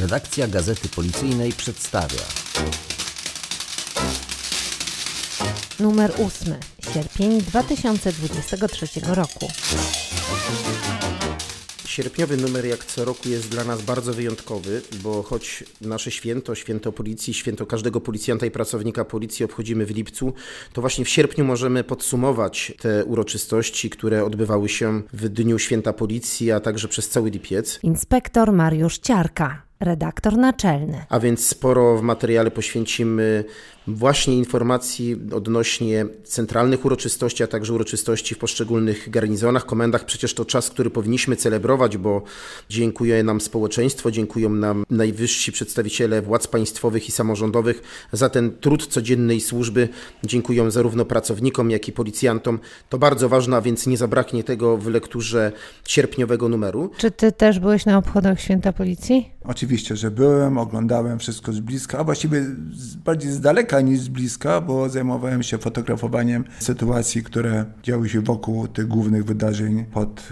Redakcja Gazety Policyjnej przedstawia Numer 8. Sierpień 2023 roku. Sierpniowy numer jak co roku jest dla nas bardzo wyjątkowy, bo choć nasze święto, święto policji, święto każdego policjanta i pracownika policji obchodzimy w lipcu, to właśnie w sierpniu możemy podsumować te uroczystości, które odbywały się w dniu święta policji, a także przez cały lipiec. Inspektor Mariusz Ciarka, redaktor naczelny. A więc sporo w materiale poświęcimy właśnie informacji odnośnie centralnych uroczystości, a także uroczystości w poszczególnych garnizonach, komendach. Przecież to czas, który powinniśmy celebrować, bo dziękuję nam społeczeństwo, dziękują nam najwyżsi przedstawiciele władz państwowych i samorządowych za ten trud codziennej służby. Dziękują zarówno pracownikom, jak i policjantom. To bardzo ważne, a więc nie zabraknie tego w lekturze sierpniowego numeru. Czy ty też byłeś na obchodach Święta Policji? Oczywiście, że byłem, oglądałem wszystko z bliska, a właściwie bardziej z daleka niż z bliska, bo zajmowałem się fotografowaniem sytuacji, które działy się wokół tych głównych wydarzeń pod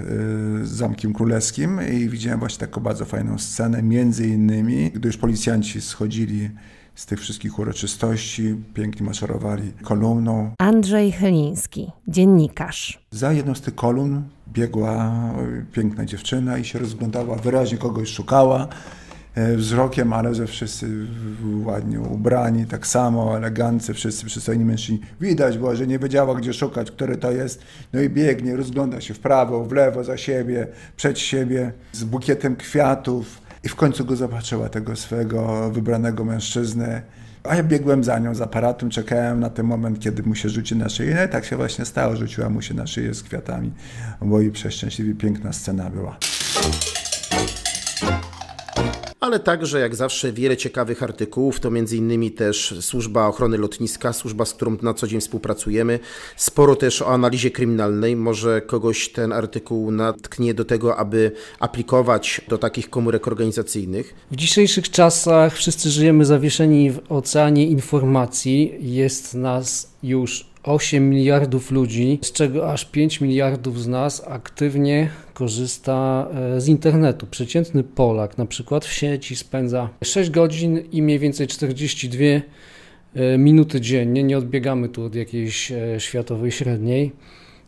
y, Zamkiem Królewskim i widziałem właśnie taką bardzo fajną scenę, między innymi, gdy już policjanci schodzili z tych wszystkich uroczystości, pięknie maszerowali kolumną. Andrzej Chyliński, dziennikarz. Za jedną z tych kolumn biegła piękna dziewczyna i się rozglądała, wyraźnie kogoś szukała wzrokiem, ale że wszyscy ładnie ubrani, tak samo, elegancy, wszyscy przystojni mężczyźni. Widać było, że nie wiedziała, gdzie szukać, który to jest. No i biegnie, rozgląda się w prawo, w lewo, za siebie, przed siebie, z bukietem kwiatów. I w końcu go zobaczyła, tego swojego wybranego mężczyznę. A ja biegłem za nią z aparatem, czekałem na ten moment, kiedy mu się rzuci na szyję. No i tak się właśnie stało, rzuciła mu się na szyję z kwiatami, bo i przeszczęśliwie piękna scena była. Ale także jak zawsze wiele ciekawych artykułów, to m.in. też służba ochrony lotniska, służba, z którą na co dzień współpracujemy, sporo też o analizie kryminalnej, może kogoś ten artykuł natknie do tego, aby aplikować do takich komórek organizacyjnych. W dzisiejszych czasach wszyscy żyjemy zawieszeni w oceanie informacji, jest nas już 8 miliardów ludzi, z czego aż 5 miliardów z nas aktywnie korzysta e, z internetu. Przeciętny Polak na przykład w sieci spędza 6 godzin i mniej więcej 42 e, minuty dziennie. Nie odbiegamy tu od jakiejś e, światowej średniej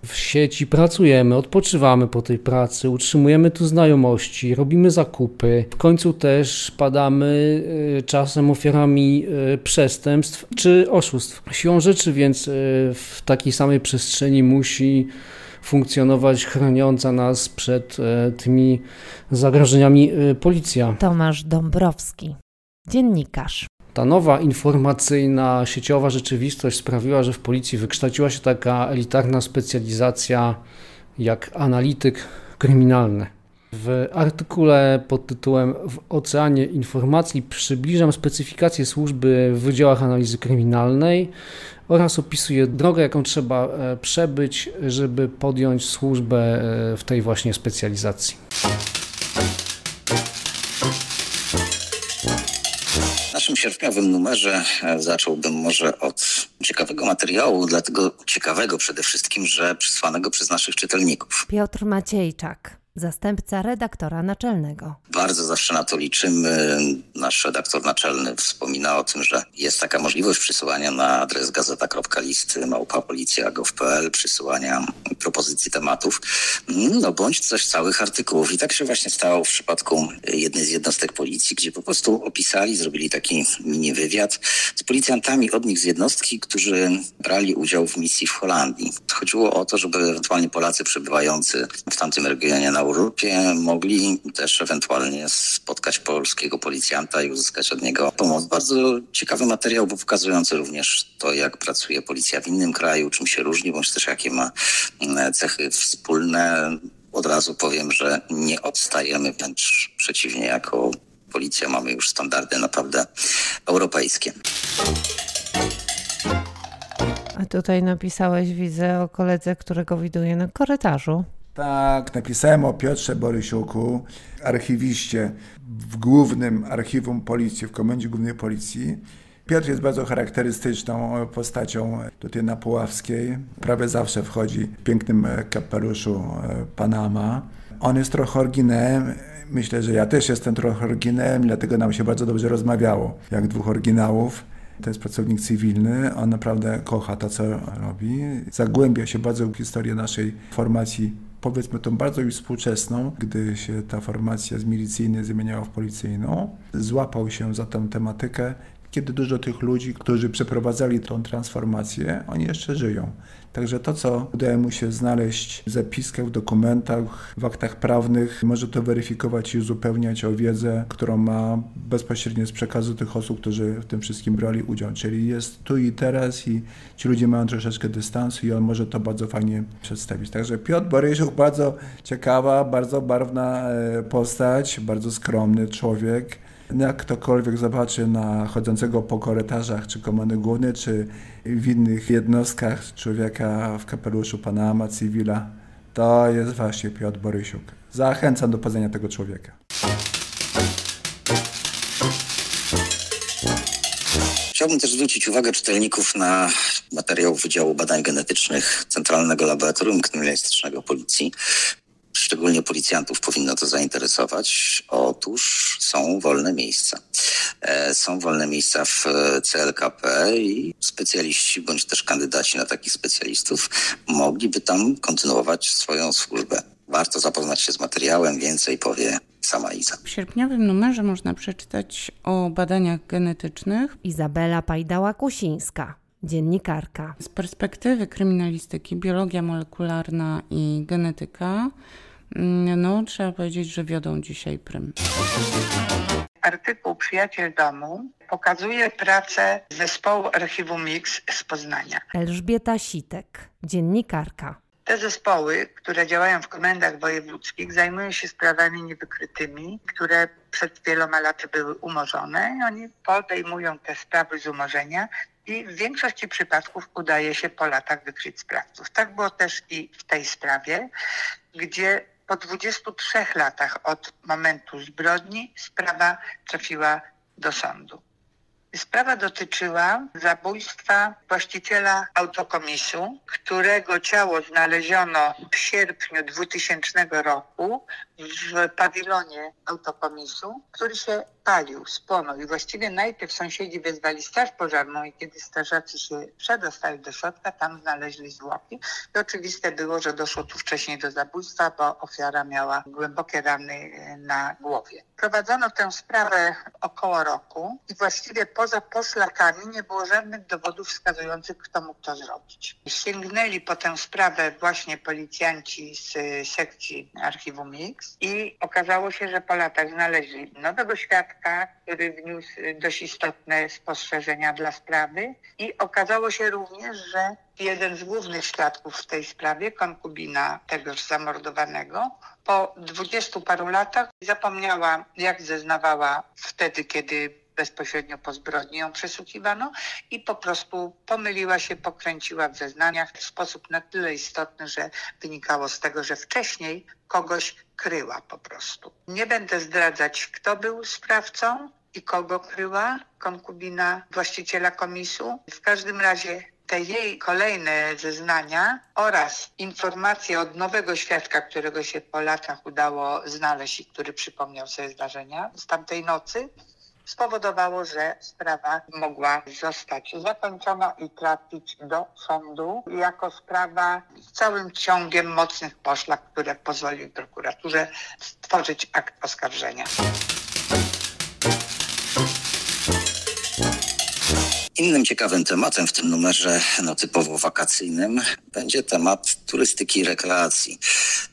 w sieci pracujemy, odpoczywamy po tej pracy, utrzymujemy tu znajomości, robimy zakupy. W końcu też padamy e, czasem ofiarami e, przestępstw czy oszustw. Siłą rzeczy więc e, w takiej samej przestrzeni musi funkcjonować chroniąca nas przed tymi zagrożeniami policja. Tomasz Dąbrowski, dziennikarz. Ta nowa informacyjna, sieciowa rzeczywistość sprawiła, że w policji wykształciła się taka elitarna specjalizacja jak analityk kryminalny. W artykule pod tytułem W oceanie informacji przybliżam specyfikację służby w wydziałach analizy kryminalnej oraz opisuję drogę, jaką trzeba e, przebyć, żeby podjąć służbę e, w tej właśnie specjalizacji. Sierpniowym numerze e, zacząłbym może od ciekawego materiału, dlatego ciekawego przede wszystkim, że przysłanego przez naszych czytelników. Piotr Maciejczak zastępca redaktora naczelnego. Bardzo zawsze na to liczymy. Nasz redaktor naczelny wspomina o tym, że jest taka możliwość przysyłania na adres gazeta.listy małpapolicja.gov.pl przysyłania propozycji tematów, no bądź też całych artykułów. I tak się właśnie stało w przypadku jednej z jednostek policji, gdzie po prostu opisali, zrobili taki mini wywiad z policjantami od nich z jednostki, którzy brali udział w misji w Holandii. Chodziło o to, żeby ewentualnie Polacy przebywający w tamtym regionie na Europie mogli też ewentualnie spotkać polskiego policjanta i uzyskać od niego pomoc. Bardzo ciekawy materiał, bo pokazujący również to, jak pracuje policja w innym kraju, czym się różni, bądź też jakie ma mm, cechy wspólne. Od razu powiem, że nie odstajemy, wręcz przeciwnie, jako policja mamy już standardy naprawdę europejskie. A tutaj napisałeś, widzę, o koledze, którego widuję na korytarzu. Tak, napisałem o Piotrze Borysiuku, archiwiście w głównym archiwum policji, w Komendzie Głównej Policji. Piotr jest bardzo charakterystyczną postacią tutaj na Puławskiej. Prawie zawsze wchodzi w pięknym kapeluszu e, Panama. On jest trochę oryginałem. Myślę, że ja też jestem trochę oryginałem, dlatego nam się bardzo dobrze rozmawiało, jak dwóch oryginałów. To jest pracownik cywilny, on naprawdę kocha to, co robi. Zagłębia się bardzo w historię naszej formacji, powiedzmy tą bardzo już współczesną, gdy się ta formacja z milicyjnej zamieniała w policyjną. Złapał się za tę tematykę kiedy dużo tych ludzi, którzy przeprowadzali tą transformację, oni jeszcze żyją. Także to, co udaje mu się znaleźć w zapiskach, w dokumentach, w aktach prawnych, może to weryfikować i uzupełniać o wiedzę, którą ma bezpośrednio z przekazu tych osób, którzy w tym wszystkim brali udział. Czyli jest tu i teraz i ci ludzie mają troszeczkę dystansu i on może to bardzo fajnie przedstawić. Także Piotr Borysiuk, bardzo ciekawa, bardzo barwna e, postać, bardzo skromny człowiek jak ktokolwiek zobaczy na chodzącego po korytarzach, czy komendy głównej, czy w innych jednostkach człowieka w kapeluszu Panama, cywila, to jest właśnie Piotr Borysiuk. Zachęcam do poznania tego człowieka. Chciałbym też zwrócić uwagę czytelników na materiał Wydziału Badań Genetycznych Centralnego Laboratorium Kryminalistycznego Policji, szczególnie policjantów powinno to zainteresować. Otóż są wolne miejsca. E, są wolne miejsca w CLKP i specjaliści bądź też kandydaci na takich specjalistów mogliby tam kontynuować swoją służbę. Warto zapoznać się z materiałem, więcej powie sama Iza. W sierpniowym numerze można przeczytać o badaniach genetycznych. Izabela Pajdała-Kusińska dziennikarka. Z perspektywy kryminalistyki, biologia molekularna i genetyka no, trzeba powiedzieć, że wiodą dzisiaj prym. Artykuł Przyjaciel Domu pokazuje pracę zespołu Archiwum Mix z Poznania. Elżbieta Sitek, dziennikarka. Te zespoły, które działają w komendach wojewódzkich, zajmują się sprawami niewykrytymi, które przed wieloma laty były umorzone i oni podejmują te sprawy z umorzenia i w większości przypadków udaje się po latach wykryć sprawców. Tak było też i w tej sprawie, gdzie po 23 latach od momentu zbrodni sprawa trafiła do sądu. Sprawa dotyczyła zabójstwa właściciela autokomisu, którego ciało znaleziono w sierpniu 2000 roku w pawilonie autokomisu, który się palił, spłonął i właściwie najpierw sąsiedzi wezwali straż pożarną i kiedy strażacy się przedostali do środka, tam znaleźli zwłoki i oczywiste było, że doszło tu wcześniej do zabójstwa, bo ofiara miała głębokie rany e, na głowie. Prowadzono tę sprawę około roku i właściwie poza poszlakami nie było żadnych dowodów wskazujących, kto mógł to zrobić. Sięgnęli po tę sprawę właśnie policjanci z sekcji archiwum Mix i okazało się, że po latach znaleźli nowego świadka, który wniósł dość istotne spostrzeżenia dla sprawy. I okazało się również, że jeden z głównych świadków w tej sprawie, konkubina tegoż zamordowanego, po dwudziestu paru latach zapomniała, jak zeznawała wtedy, kiedy bezpośrednio po zbrodni ją przesłuchiwano i po prostu pomyliła się, pokręciła w zeznaniach w sposób na tyle istotny, że wynikało z tego, że wcześniej kogoś kryła po prostu. Nie będę zdradzać, kto był sprawcą i kogo kryła konkubina właściciela komisu. W każdym razie te jej kolejne zeznania oraz informacje od nowego świadka, którego się po latach udało znaleźć i który przypomniał sobie zdarzenia z tamtej nocy, spowodowało, że sprawa mogła zostać zakończona i trafić do sądu jako sprawa z całym ciągiem mocnych poszlak, które pozwoliły prokuraturze stworzyć akt oskarżenia. Innym ciekawym tematem w tym numerze, no typowo wakacyjnym, będzie temat turystyki i rekreacji.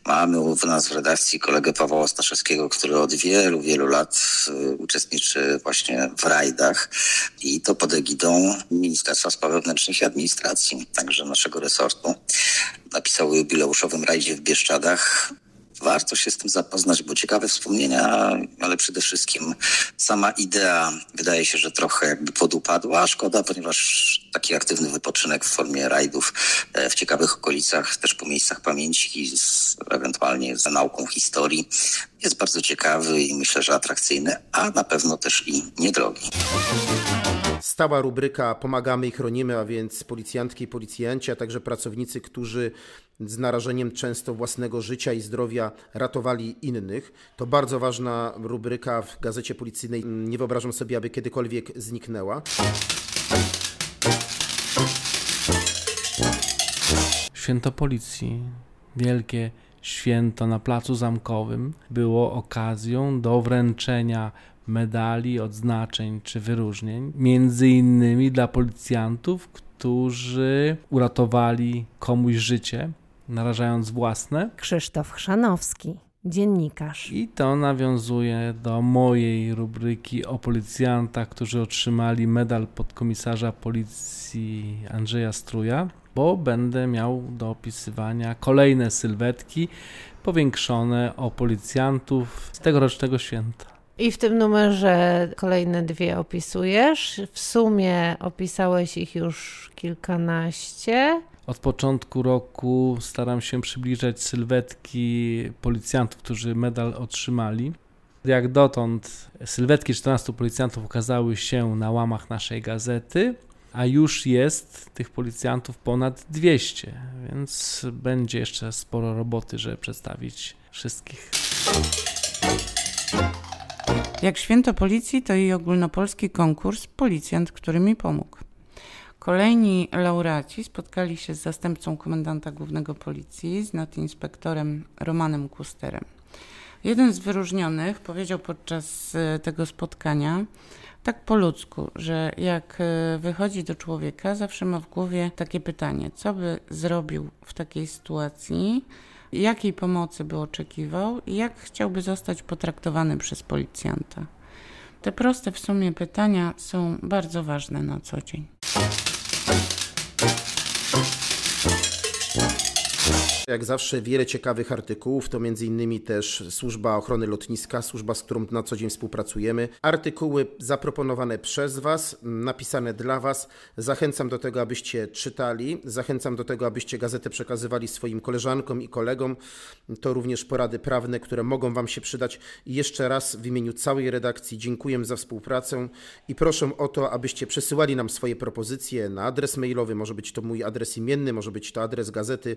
Mamy u nas w redakcji kolegę Pawła Staszewskiego, który od wielu, wielu lat y, uczestniczy właśnie w rajdach i to pod egidą Ministerstwa Spraw Wewnętrznych i Administracji, także naszego resortu. Napisał o jubileuszowym rajdzie w Bieszczadach warto się z tym zapoznać, bo ciekawe wspomnienia, ale przede wszystkim sama idea wydaje się, że trochę jakby podupadła. Szkoda, ponieważ taki aktywny wypoczynek w formie rajdów e, w ciekawych okolicach, też po miejscach pamięci, z, ewentualnie za nauką historii, jest bardzo ciekawy i myślę, że atrakcyjny, a na pewno też i niedrogi. Stała rubryka Pomagamy i chronimy, a więc policjantki i policjanci, a także pracownicy, którzy z narażeniem często własnego życia i zdrowia ratowali innych. To bardzo ważna rubryka w gazecie policyjnej. Nie wyobrażam sobie, aby kiedykolwiek zniknęła. Święto Policji, wielkie święto na Placu Zamkowym, było okazją do wręczenia medali, odznaczeń czy wyróżnień, między innymi dla policjantów, którzy uratowali komuś życie, narażając własne. Krzysztof Chrzanowski, dziennikarz. I to nawiązuje do mojej rubryki o policjantach, którzy otrzymali medal podkomisarza policji Andrzeja Struja, bo będę miał do opisywania kolejne sylwetki powiększone o policjantów z tegorocznego święta. I w tym numerze kolejne dwie opisujesz. W sumie opisałeś ich już kilkanaście. Od początku roku staram się przybliżać sylwetki policjantów, którzy medal otrzymali. Jak dotąd sylwetki 14 policjantów ukazały się na łamach naszej gazety, a już jest tych policjantów ponad 200, więc będzie jeszcze sporo roboty, żeby przedstawić wszystkich. Jak święto policji, to i ogólnopolski konkurs Policjant, który mi pomógł. Kolejni laureaci spotkali się z zastępcą komendanta głównego policji, z nadinspektorem Romanem Kusterem. Jeden z wyróżnionych powiedział podczas e, tego spotkania, tak po ludzku, że jak e, wychodzi do człowieka, zawsze ma w głowie takie pytanie: co by zrobił w takiej sytuacji, jakiej pomocy by oczekiwał i jak chciałby zostać potraktowany przez policjanta. Te proste w sumie pytania są bardzo ważne na co dzień. Bye. Jak zawsze wiele ciekawych artykułów, to między innymi też Służba Ochrony Lotniska, służba, z którą na co dzień współpracujemy. Artykuły zaproponowane przez Was, napisane dla Was. Zachęcam do tego, abyście czytali, zachęcam do tego, abyście gazetę przekazywali swoim koleżankom i kolegom. To również porady prawne, które mogą Wam się przydać. I jeszcze raz w imieniu całej redakcji dziękuję za współpracę i proszę o to, abyście przesyłali nam swoje propozycje na adres mailowy, może być to mój adres imienny, może być to adres gazety.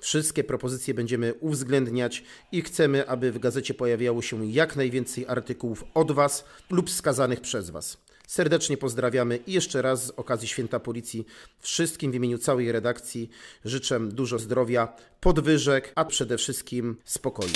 Wszystkie Wszystkie propozycje będziemy uwzględniać i chcemy, aby w gazecie pojawiało się jak najwięcej artykułów od Was lub skazanych przez Was. Serdecznie pozdrawiamy i jeszcze raz z okazji Święta Policji wszystkim w imieniu całej redakcji życzę dużo zdrowia, podwyżek, a przede wszystkim spokoju.